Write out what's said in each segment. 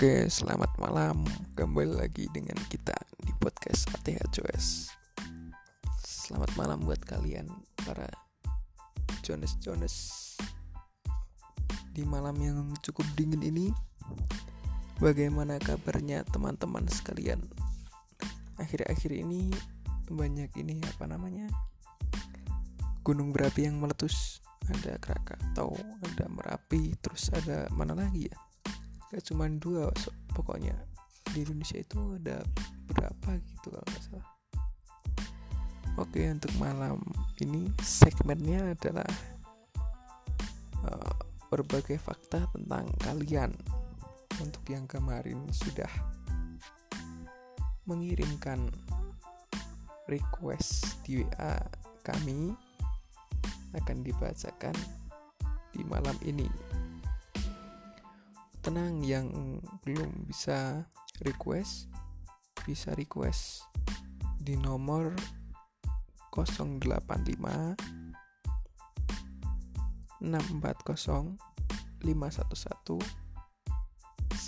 Oke, selamat malam. Kembali lagi dengan kita di podcast ATH Joes. Selamat malam buat kalian para Jones Jones. Di malam yang cukup dingin ini, bagaimana kabarnya teman-teman sekalian? Akhir-akhir ini banyak ini apa namanya? Gunung berapi yang meletus. Ada Krakatau, ada Merapi, terus ada mana lagi ya? Gak cuma dua pokoknya di Indonesia itu ada berapa gitu kalau nggak salah. Oke untuk malam ini segmennya adalah uh, berbagai fakta tentang kalian. Untuk yang kemarin sudah mengirimkan request di WA kami akan dibacakan di malam ini tenang yang belum bisa request bisa request di nomor 085 640 511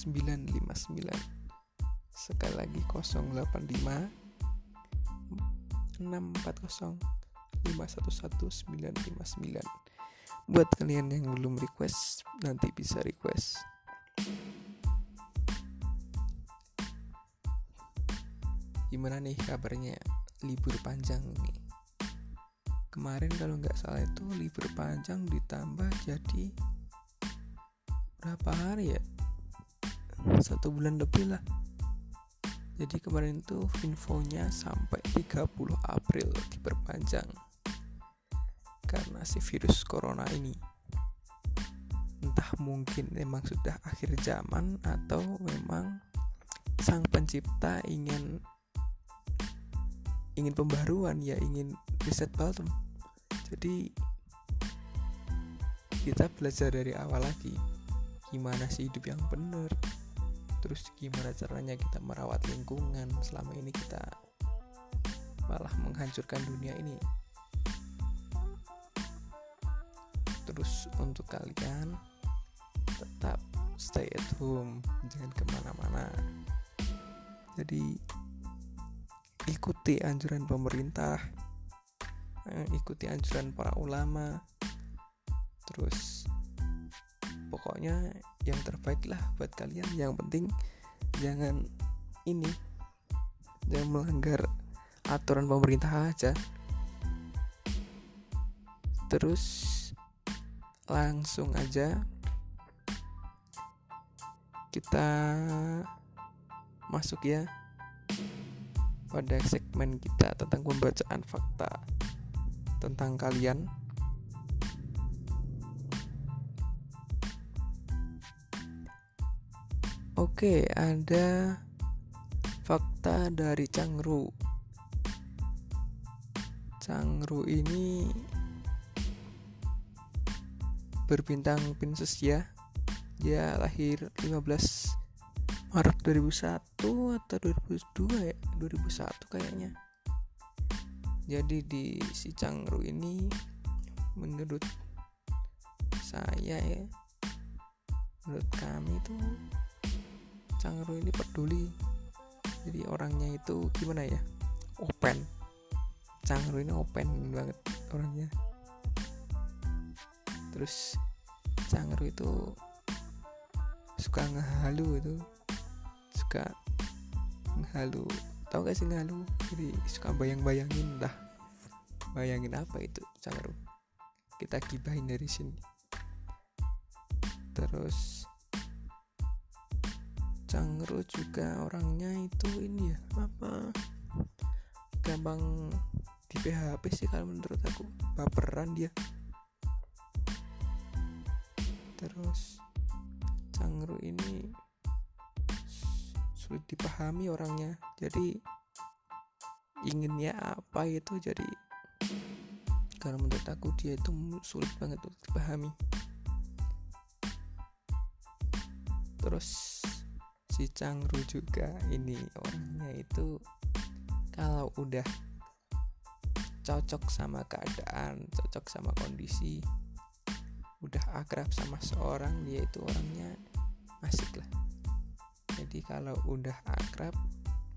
959 sekali lagi 085 640 511 959 buat kalian yang belum request nanti bisa request gimana nih kabarnya libur panjang nih kemarin kalau nggak salah itu libur panjang ditambah jadi berapa hari ya? Satu bulan lebih lah. Jadi kemarin itu infonya sampai 30 April diperpanjang karena si virus corona ini entah mungkin memang sudah akhir zaman atau memang sang pencipta ingin ingin pembaruan ya ingin reset button jadi kita belajar dari awal lagi. Gimana sih hidup yang benar? Terus gimana caranya kita merawat lingkungan? Selama ini kita malah menghancurkan dunia ini. Terus untuk kalian tetap stay at home jangan ke mana-mana. Jadi ikuti anjuran pemerintah eh, ikuti anjuran para ulama. Terus pokoknya yang terbaik lah buat kalian. Yang penting jangan ini jangan melanggar aturan pemerintah aja. Terus langsung aja kita masuk ya pada segmen kita tentang pembacaan fakta tentang kalian. Oke, ada fakta dari Cangru. Cangru ini berbintang Pinsus ya. Dia lahir 15 Maret 2001 atau 2002 ya? 2001 kayaknya. Jadi di si Cangru ini menurut saya ya menurut kami tuh Cangru ini peduli. Jadi orangnya itu gimana ya? Open. Cangru ini open banget orangnya. Terus Cangru itu suka ngehalu itu. Suka ngehalu. Tau gak sih ngehalu? Jadi suka bayang-bayangin lah. Bayangin apa itu cangru kita gibahin dari sini. Terus cangru juga orangnya itu ini ya apa? Gampang di PHP sih kalau menurut aku. Baperan dia. Terus cangru ini sulit dipahami orangnya. Jadi inginnya apa itu? Jadi karena menurut aku dia itu sulit banget untuk dipahami. Terus si Cangru juga ini orangnya itu kalau udah cocok sama keadaan cocok sama kondisi udah akrab sama seorang dia itu orangnya asik lah. Jadi kalau udah akrab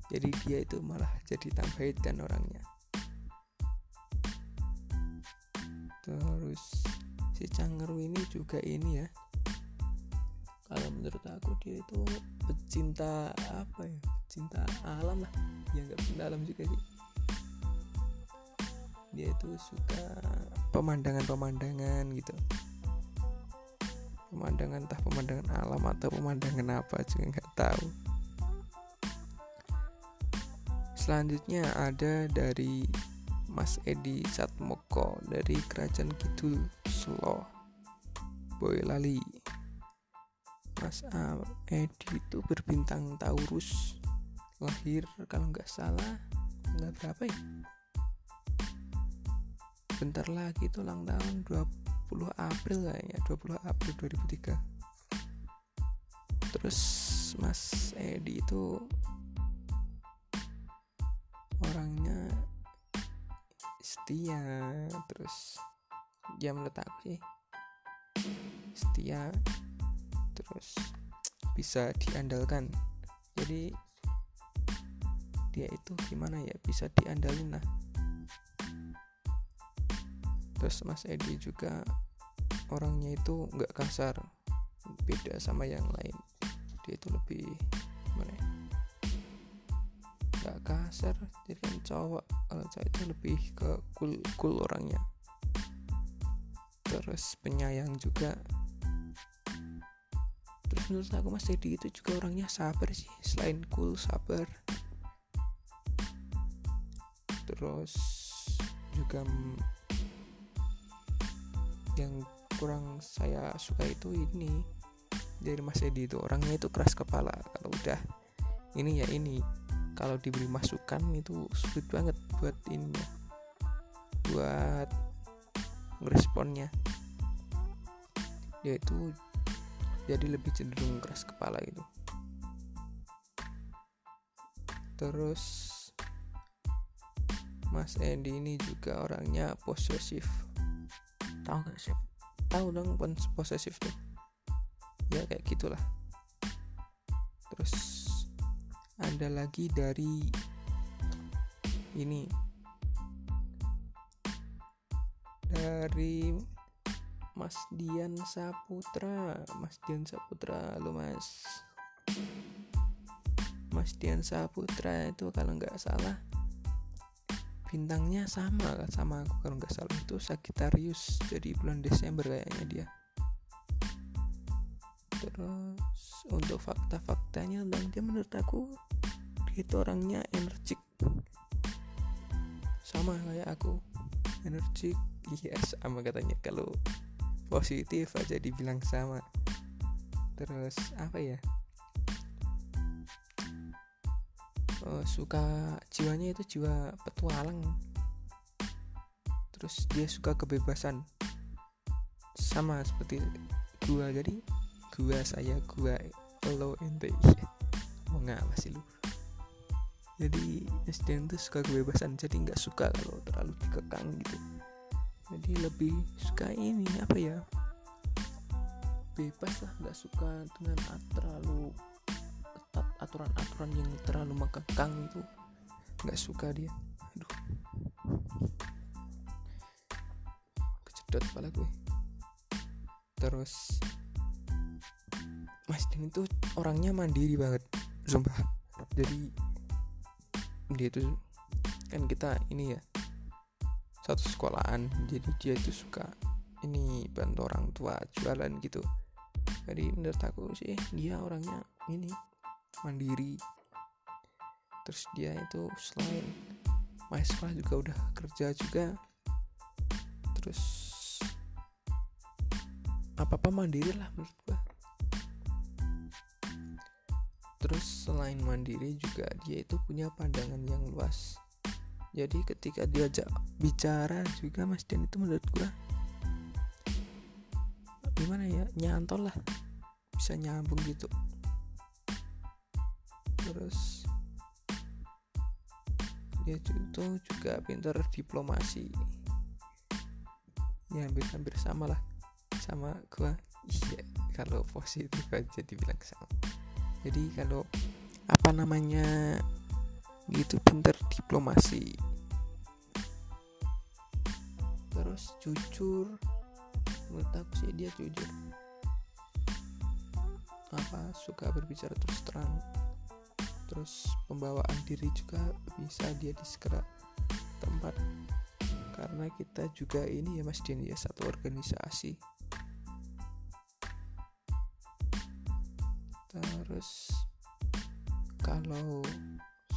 jadi dia itu malah jadi tambah dan orangnya. Terus si Canggeru ini juga ini ya. Kalau menurut aku dia itu pecinta apa ya? Pecinta alam lah. Ya nggak pecinta alam juga sih. Dia itu suka pemandangan-pemandangan gitu pemandangan entah pemandangan alam atau pemandangan apa juga nggak tahu. Selanjutnya ada dari Mas Edi Satmoko dari Kerajaan Kidul Solo Boyolali. Mas Edi itu berbintang Taurus lahir kalau nggak salah nggak berapa ya? Bentar lagi itu ulang tahun 20 April kayaknya 20 April 2003 terus Mas Edi itu orangnya setia terus dia menurut aku sih setia terus bisa diandalkan. Jadi dia itu gimana ya bisa diandalin lah terus Mas Edi juga orangnya itu nggak kasar beda sama yang lain. Dia itu lebih gimana ya nggak kasar jadi kan cowok. Kalau cowok itu lebih ke cool cool orangnya. Terus penyayang juga. Terus menurut aku Mas Dedi itu juga orangnya sabar sih selain cool sabar. Terus juga yang kurang saya suka itu ini. Dari Mas Edi itu orangnya itu keras kepala. Kalau udah ini ya ini. Kalau diberi masukan itu sulit banget buat ini buat responnya dia itu jadi lebih cenderung keras kepala itu terus Mas Andy ini juga orangnya posesif tahu gak sih? Tahu dong posesif tuh. Ya kayak gitulah. Terus ada lagi dari ini. Dari Mas Dian Saputra. Mas Dian Saputra lo Mas. Mas Dian Saputra itu kalau nggak salah bintangnya sama kan sama aku kalau nggak salah. Itu Sagittarius jadi bulan Desember kayaknya dia. Terus untuk fakta-faktanya tentang dia menurut aku dia itu orangnya energik. Sama kayak aku energik iya sama katanya. Kalau positif aja dibilang sama. Terus apa ya uh, suka jiwanya itu jiwa petualang. Terus dia suka kebebasan. Sama seperti gua jadi gua saya gua lo ente. Mau ngapa sih lu? Jadi SDN tuh suka kebebasan. Jadi nggak suka kalau terlalu dikekang gitu. Jadi lebih suka ini apa ya? Bebas lah nggak suka dengan terlalu aturan-aturan yang terlalu mengekang itu nggak suka dia. Aduh. Kejedot kepala gue. Terus Mas Din itu orangnya mandiri banget sumpah. Jadi dia itu kan kita ini ya satu sekolahan. Jadi dia itu suka ini bantu orang tua jualan gitu. Jadi menurut aku sih dia orangnya ini mandiri. Terus dia itu selain sekolah juga udah kerja juga. Terus apa apa mandiri lah menurut gua. Terus selain mandiri juga dia itu punya pandangan yang luas. Jadi ketika diajak bicara juga Mas Den itu menurut gue gimana ya nyantol lah. Bisa nyambung gitu terus dia itu juga pintar diplomasi. Ya hampir-hampir sama lah sama gue iya kalau positif aja dibilang sama. Jadi kalau apa namanya gitu pinter diplomasi. Terus jujur menurut aku sih dia jujur. Apa suka berbicara terus terang terus pembawaan diri juga bisa dia di segera tempat. Karena kita juga ini ya Mas Dian ya satu organisasi. Terus kalau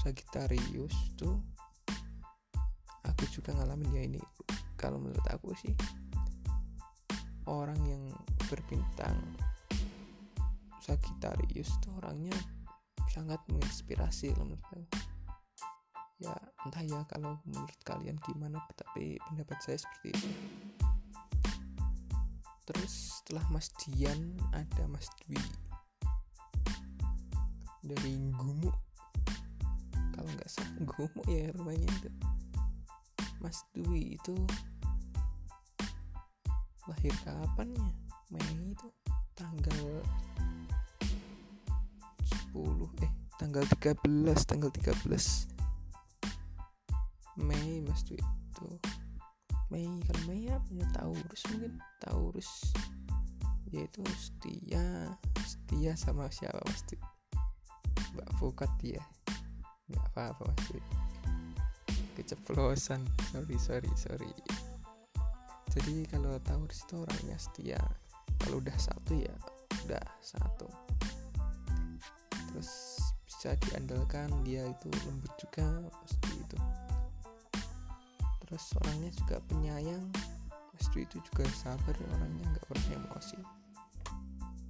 Sagitarius tuh aku juga ngalamin ya ini. Kalau menurut aku sih orang yang berbintang Sagitarius tuh orangnya sangat menginspirasi menurut aku ya entah ya kalau menurut kalian gimana tapi pendapat saya seperti itu. Terus setelah Mas Dian ada Mas Dwi. Dari Gumu kalau nggak salah Gumu ya rumahnya itu. Mas Dwi itu lahir kapan ya? Mei itu? Tanggal tanggal 13 tanggal 13 Mei Mas Dwi. Itu Mei kalau Mei apa ya? Taurus mungkin. Taurus. Yaitu setia. Setia sama siapa Mas Dwi? Mbak Fukat ya? Nggak apa-apa sih keceplosan. Sorry sorry sorry. Jadi kalau Taurus itu orangnya setia. Kalau udah satu ya udah satu. Terus bisa diandalkan dia itu lembut juga pasti itu. Terus orangnya juga penyayang pasti itu juga sabar orangnya nggak pernah emosi.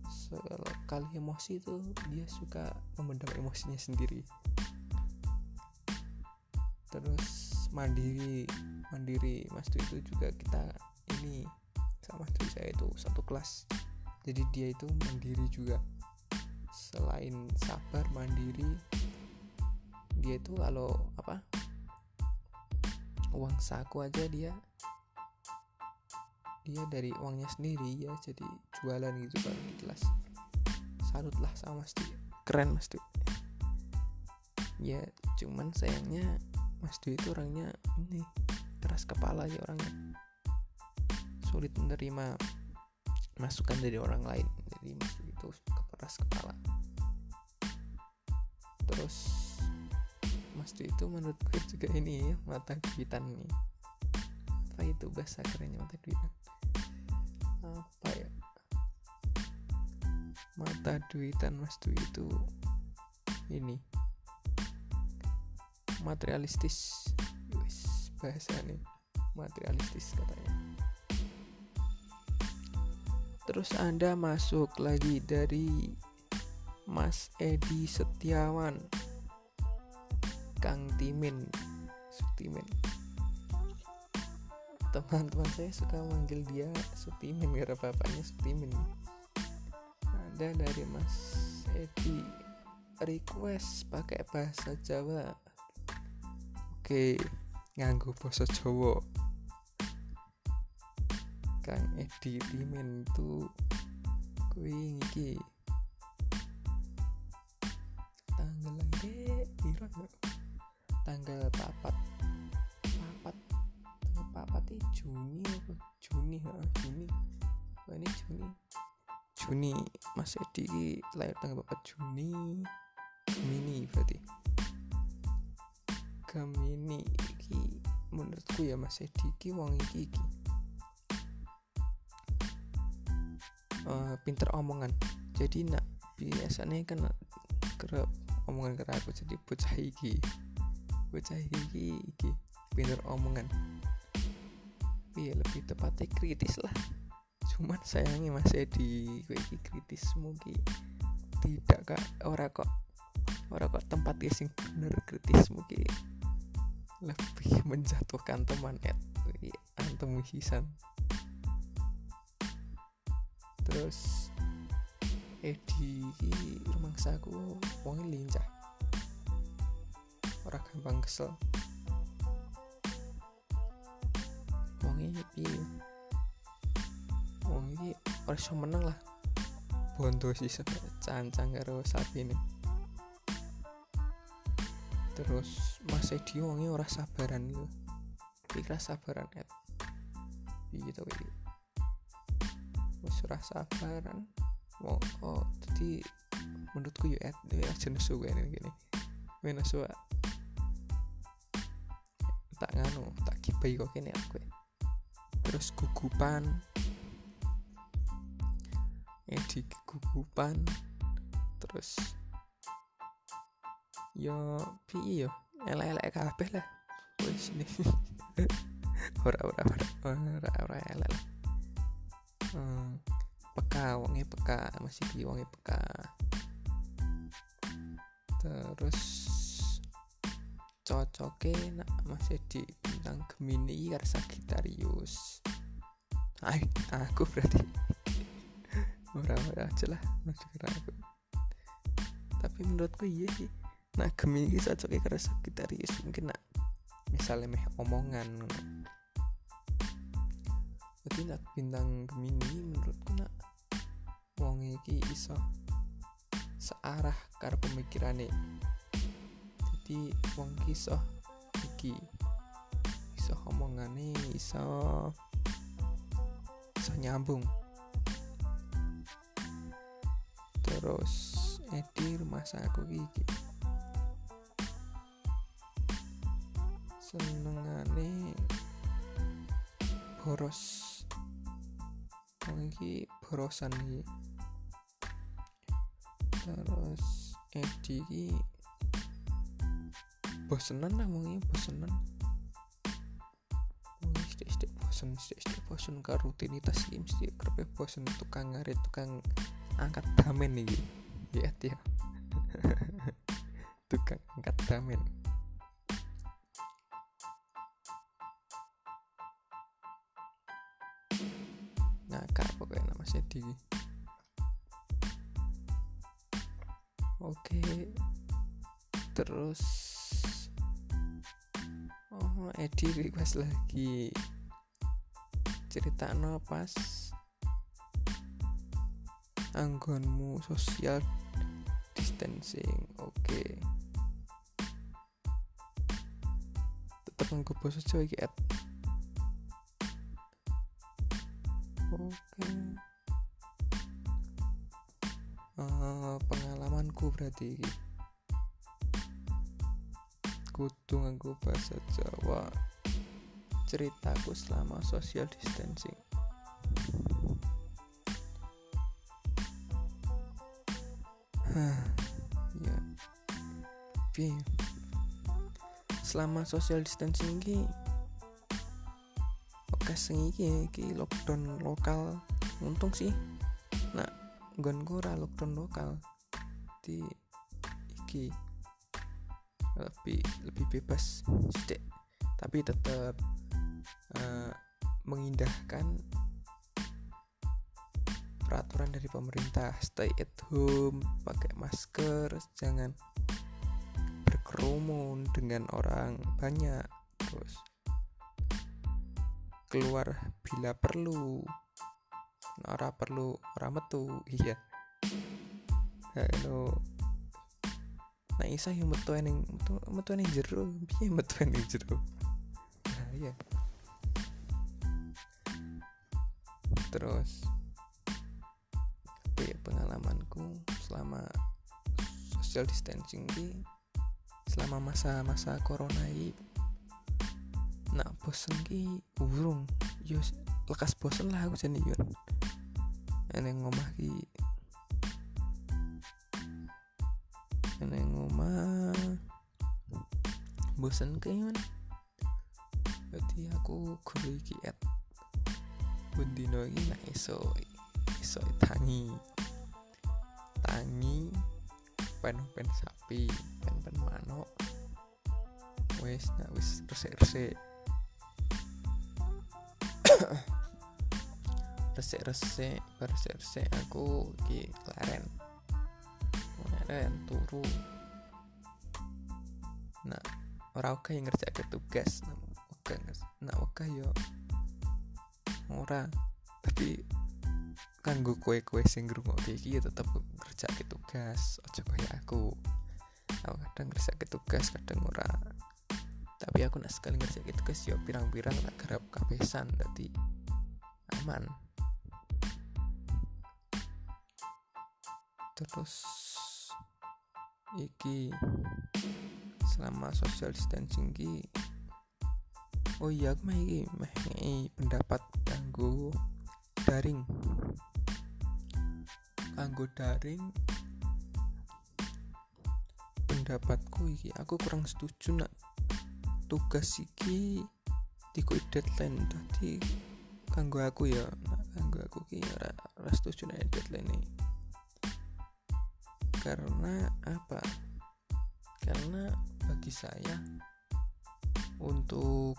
Sekali emosi itu dia suka memendam emosinya sendiri. Terus mandiri mandiri mas itu juga kita ini sama istri saya itu satu kelas. Jadi dia itu mandiri juga selain sabar mandiri dia itu kalau apa uang saku aja dia dia dari uangnya sendiri ya jadi jualan gitu kalau di salut lah sama Mas Dwi keren Mas Dwi ya cuman sayangnya Mas Dwi itu orangnya ini keras kepala ya orangnya. Sulit menerima masukan dari orang lain. Jadi Mas Dwi itu keras kepala terus Mas Dwi itu menurut gue juga ini ya mata duitan nih apa itu bahasa kerennya mata duitan apa ya? Mata duitan Mas Dwi itu ini. Materialistis. Wis bahasa nih materialistis katanya. Terus anda masuk lagi dari Mas Edi Setiawan. Kang Timin. Sutimin. Teman-teman saya suka manggil dia Sutimin karena bapaknya Sutimin. Ada dari Mas Edi. Request pakai bahasa Jawa. Oke nganggu bahasa Jawa. Kang Edi Timin itu kuwi iki piro tanggal papat. Papat. Tanggal papat ini Juni apa? Juni ha Juni. Wah, ini Juni? Juni. Mas Edi lahir tanggal 4 Juni. Gemini berarti. Gemini iki menurutku ya Mas Edi iki wong iki iki. Uh, pinter omongan. Jadi nak biasanya kan kerap omongan ke aku. Jadi bocah iki bocah iki iki pinter omongan. Iya lebih tepatnya kritis lah. Cuman sayangnya masih di iki kritis? Mungkin tidak kak. Ora kok ora kok tempat sing bener kritis. Mungkin lebih menjatuhkan teman et antem hisan. Terus Edi rumah saku wong lincah. Ora gampang kesel. Wong ini piye wong ini ora iso meneng lah. Bondo sih cancang karo sapi ini. Terus Mas Edi wonge ora sabaran lho iki sabaran et. To iki. Wis sabaran oh, oh jadi menurutku ya et ya jenis suwe ini gini. Venezuela tak nganu tak kibai kok kene aku terus gugupan. Edi gugupan. Terus yo piye yo? Elek-elek kabeh lah. Wis ini. Ora ora ora ora ora elek lah. Hmm, peka wonge peka masih di wonge peka terus cocoke nak masih di bintang Gemini karo Sagittarius. Ay, aku berarti ora-ora aja lah aku. Tapi menurutku iya sih. Nah Gemini cocoknya karena Sagittarius mungkin nak misalnya meh omongan jadi nak bintang Gemini menurutku nak iki iso searah karo pemikirane jadi wong kisah iki iso omongane iso iso nyambung. Terus Edi rumah aku iki senengane boros. Iki borosan iki terus Edi iki bosenan lah mungkin bosenan. Mungkin sedikit bosen sedikit bosen ke rutinitas ini mesti kerpe bosen tukang ngarit tukang angkat damen nih ya dia tukang angkat damen. Ngakak pokoknya nama Sedi terus oh Edi request lagi cerita no pas anggonmu social distancing oke okay. tetap nggo basa Jawa oke okay. uh, pengalamanku berarti kudu nganggo bahasa Jawa. Ceritaku selama social distancing. Ya. Selama social distancing iki oke sing iki iki lockdown lokal. Untung sih nah nggon ora lockdown lokal. Di iki lebih lebih bebas sedek tapi tetap uh, mengindahkan peraturan dari pemerintah. Stay at home pakai masker jangan berkerumun dengan orang banyak. Terus keluar bila perlu. Ora perlu ora metu. Iya. Halo nah isa yang metu ning metu metu ning jero piye metu ning jero nah iya. Terus pengalamanku selama social distancing di selama masa-masa corona ini nak bosen ki urung yo lekas bosen lah aku jadi yun ini ngomah ki bosen yun berarti aku guru iki et bendino iki nak iso iso tangi. Tangi pen pen sapi pen pen manuk. Wes nak wis resik resik resik resik resik resik aku ki klaren klaren turu. Nah ora oke yang ngerjain tugas oke nah oke yo ora. Tapi kanggo kue-kue sing ngrungokke iki ya tetep ngerjakke tugas aja kaya aku. Aku kadang ngerasa tugas kadang ora. Tapi aku nak sekali ngerasa tugas ya pirang-pirang tak garap kabesan tadi aman. Terus iki selama social distancing ki oh iya aku mah pendapat kanggo daring. Kanggo daring pendapatku iki aku kurang setuju nak tugas iki tiku deadline. Tadi kanggo aku ya kanggo aku ki ora, ora setuju nak deadline ini karena apa? Karena bagi saya untuk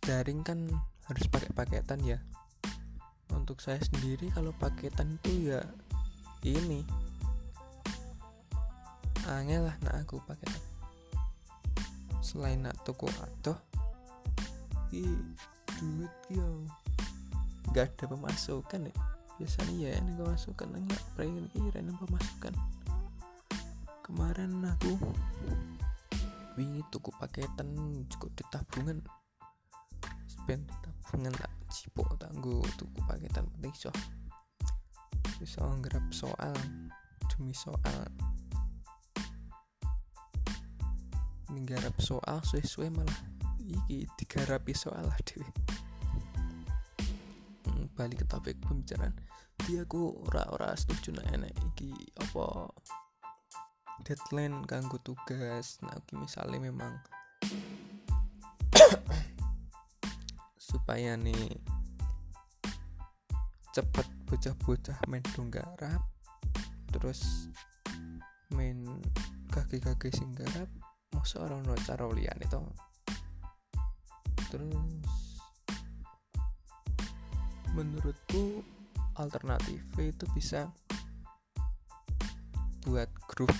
daring kan harus pakai paketan ya. Untuk saya sendiri kalau paketan itu ya ini. Angel lah nak aku paketan selain nak toko atau i duit yo. Gak ada pemasukan ya. Biasanya ya ini pemasukan enggak pengen kira pemasukan kemarin aku wingi tuku paketan cukup di tabungan spend tabungan tak cipo tanggo tuku paketan penting so bisa nggerap soal demi soal. Nggarap soal suwe-suwe malah. Iki digarapi soal lah dewe hmm, balik ke topik pembicaraan. Dia aku ora-ora setuju nah enek iki apa deadline kanggo tugas. Nah iki misalnya memang supaya nih cepet bocah-bocah main donggarap terus main kaki-kaki sing garap masa orang no cara lian itu terus menurutku alternatif itu bisa buat grup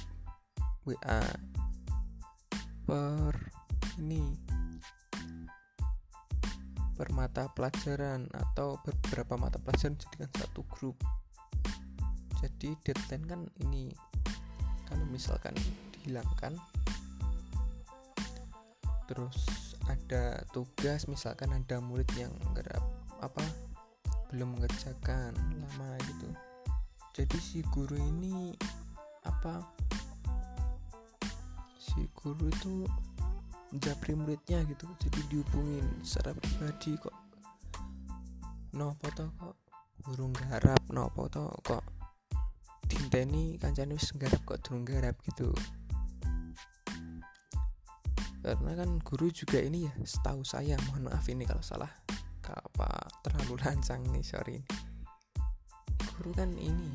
WA per ini. Per mata pelajaran atau beberapa mata pelajaran jadikan satu grup. Jadi deadline kan ini. Kalau misalkan dihilangkan. Terus ada tugas misalkan ada murid yang nggak apa belum mengerjakan lama gitu. Jadi si guru ini apa si guru itu japri muridnya gitu. Jadi dihubungin secara pribadi kok. No foto kok. Guru garap no foto kok. Dinteni kancane wis garap kok durung garap gitu. Karena kan guru juga ini ya setahu saya mohon maaf ini kalau salah. Apa terlalu lancang nih sorry guru kan ini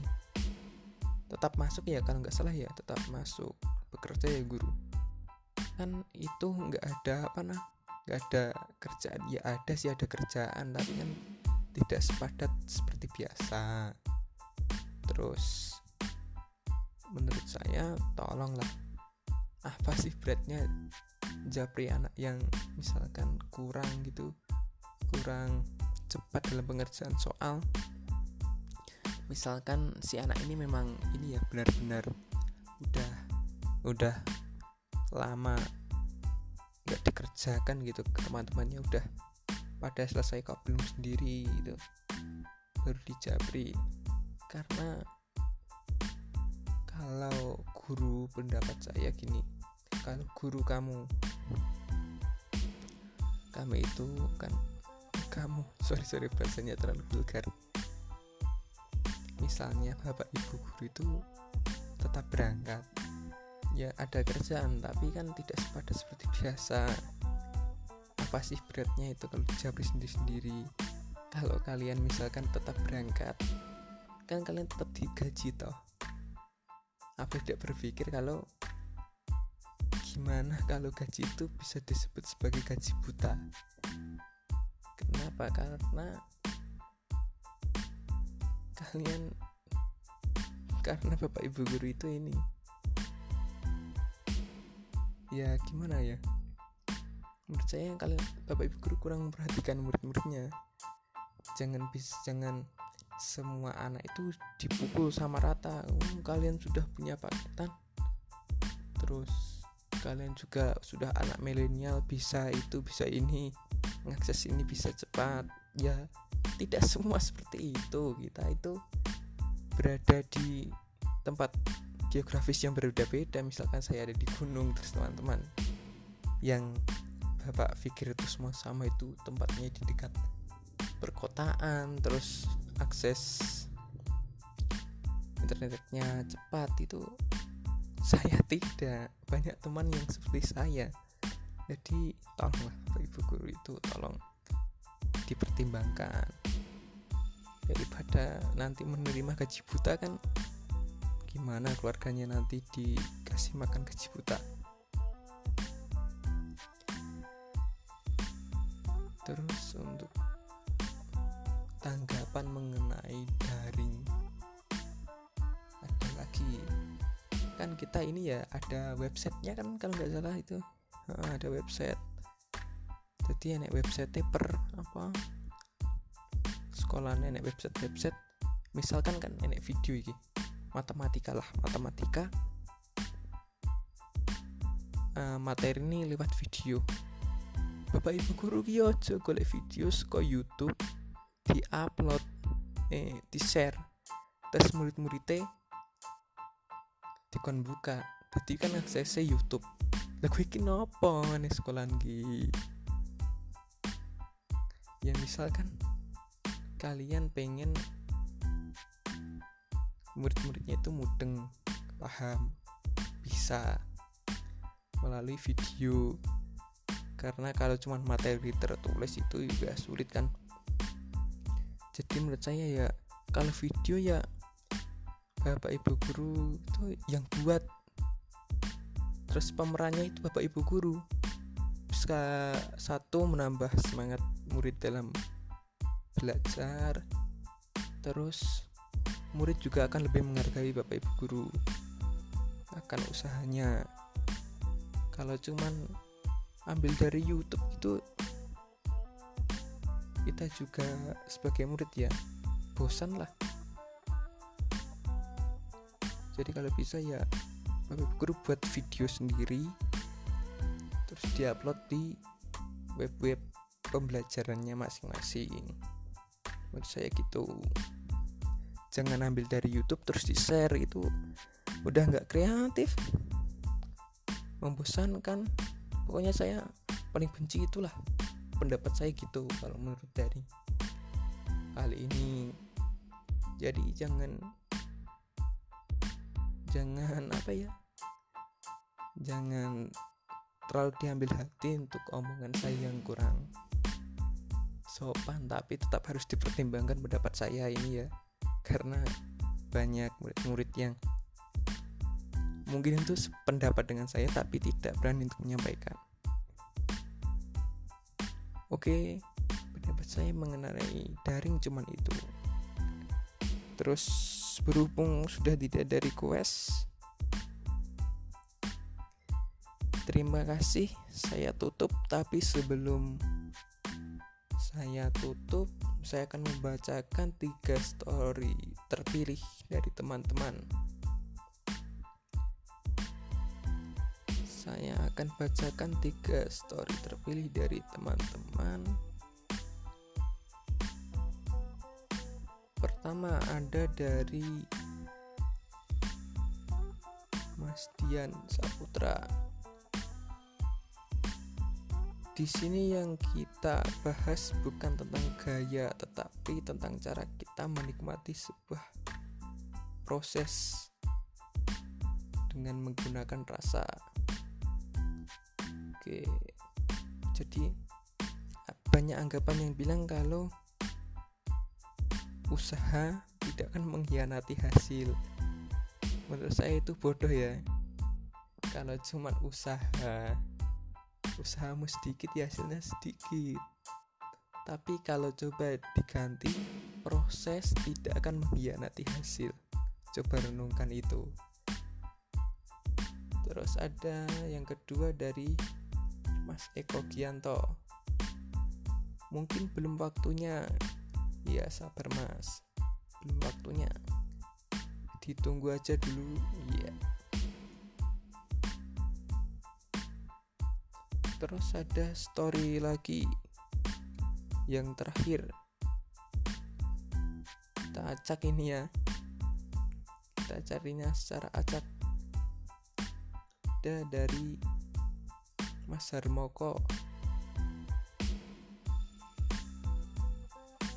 tetap masuk ya kalau nggak salah ya tetap masuk bekerja ya guru kan itu nggak ada apa nah nggak ada kerjaan. Ya ada sih ada kerjaan tapi kan tidak sepadat seperti biasa. Terus menurut saya tolonglah. Apa sih beratnya japri anak yang misalkan kurang gitu kurang cepat dalam pengerjaan soal? Misalkan si anak ini memang ini ya benar-benar udah udah lama nggak dikerjakan gitu. Teman-temannya udah pada selesai kok belum sendiri gitu. Baru dijabri. Karena kalau guru pendapat saya gini kalau guru kamu kami itu kan kamu sorry sorry bahasanya terlalu vulgar. Misalnya bapak ibu guru itu tetap berangkat ya ada kerjaan tapi kan tidak sepadan seperti biasa. Apa sih beratnya itu kalau dijawab sendiri-sendiri? Kalau kalian misalkan tetap berangkat kan kalian tetap digaji toh. Apa tidak berpikir kalau gimana kalau gaji itu bisa disebut sebagai gaji buta? Kenapa? Karena kalian karena bapak ibu guru itu ini ya gimana ya? Menurut saya kalian bapak ibu guru kurang memperhatikan murid-muridnya. Jangan bis jangan semua anak itu dipukul sama rata. Um, kalian sudah punya paketan. Terus kalian juga sudah anak milenial bisa itu bisa ini mengakses ini bisa cepat. Ya tidak semua seperti itu. Kita itu berada di tempat geografis yang berbeda-beda. Misalkan saya ada di gunung terus teman-teman yang bapak pikir itu semua sama itu tempatnya di dekat perkotaan terus akses internetnya cepat itu saya tidak. Banyak teman yang seperti saya. Jadi tolonglah Bapak Ibu guru itu tolong dipertimbangkan. Daripada nanti menerima gaji buta kan gimana keluarganya nanti dikasih makan gaji buta terus untuk tanggapan mengenai daring ada lagi? Kan kita ini ya ada websitenya kan kalau nggak salah itu. Ada website. Jadi enek website per apa? Sekolah enek website website misalkan kan enek video ini matematika lah matematika. Uh, materi ini lewat video. Bapak Ibu guru ki aja golek video ke YouTube di-upload eh di-share. Tes murid-muridnya dikon buka. Jadi kan aksesnya YouTube. Iki nopo nih sekolah ki? Ya misalkan kalian pengen murid-muridnya itu mudeng paham bisa melalui video. Karena kalau cuma materi tertulis itu juga sulit kan. Jadi menurut saya ya kalau video ya bapak ibu guru itu yang buat. Terus pemerannya itu bapak ibu guru. Bisa satu menambah semangat murid dalam belajar. Terus murid juga akan lebih menghargai bapak ibu guru akan usahanya. Kalau cuman ambil dari YouTube itu kita juga sebagai murid ya bosan lah. Jadi kalau bisa ya Bapak Guru buat video sendiri terus diupload di web-web pembelajarannya masing-masing. Menurut saya gitu jangan ambil dari YouTube terus di share itu udah nggak kreatif. Membosankan. Pokoknya saya paling benci itulah pendapat saya gitu kalau menurut dari kali ini. Jadi jangan jangan apa ya? Jangan terlalu diambil hati untuk omongan saya yang kurang sopan tapi tetap harus dipertimbangkan pendapat saya ini ya karena banyak murid-murid yang mungkin itu pendapat dengan saya tapi tidak berani untuk menyampaikan. Oke pendapat saya mengenai daring cuman itu. Terus berhubung sudah tidak ada request terima kasih. Saya tutup tapi sebelum saya tutup saya akan membacakan tiga story terpilih dari teman-teman saya akan bacakan tiga story terpilih dari teman-teman. Pertama ada dari Mas Dian Saputra. Di sini yang kita bahas bukan tentang gaya, tetapi tentang cara kita menikmati sebuah proses dengan menggunakan rasa Oke. Jadi banyak anggapan yang bilang kalau usaha tidak akan mengkhianati hasil. Menurut saya itu bodoh ya. Kalau cuma usaha, usahamu sedikit ya hasilnya sedikit. Tapi kalau coba diganti, proses tidak akan mengkhianati hasil. Coba renungkan itu. Terus ada yang kedua dari Mas Eko Gianto mungkin belum waktunya ya sabar mas belum waktunya ditunggu aja dulu iya terus ada story lagi yang terakhir. Kita acak ini ya. Kita carinya secara acak. Ada dari Mas Harmoko.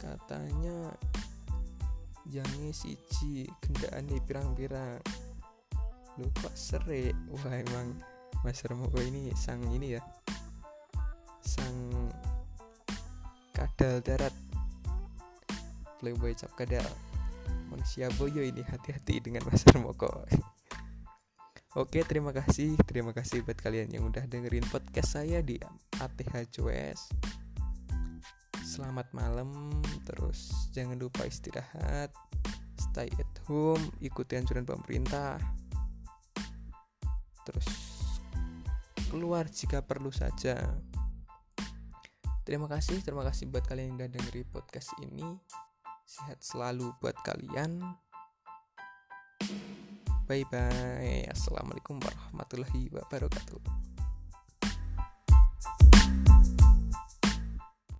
Katanya jange siji gendaan pirang-pirang. Lu kok sere wah emang Mas Harmoko ini sang ini ya kadal darat. Playboy cap kadal manusia boyo ini hati-hati dengan Mas Moko Oke terima kasih. Terima kasih buat kalian yang udah dengerin podcast saya di ATH Selamat malam. Terus jangan lupa istirahat. Stay at home. Ikuti anjuran pemerintah. Terus Keluar jika perlu saja Terima kasih, terima kasih buat kalian yang udah dengerin podcast ini. Sehat selalu buat kalian. Bye bye. Assalamualaikum warahmatullahi wabarakatuh.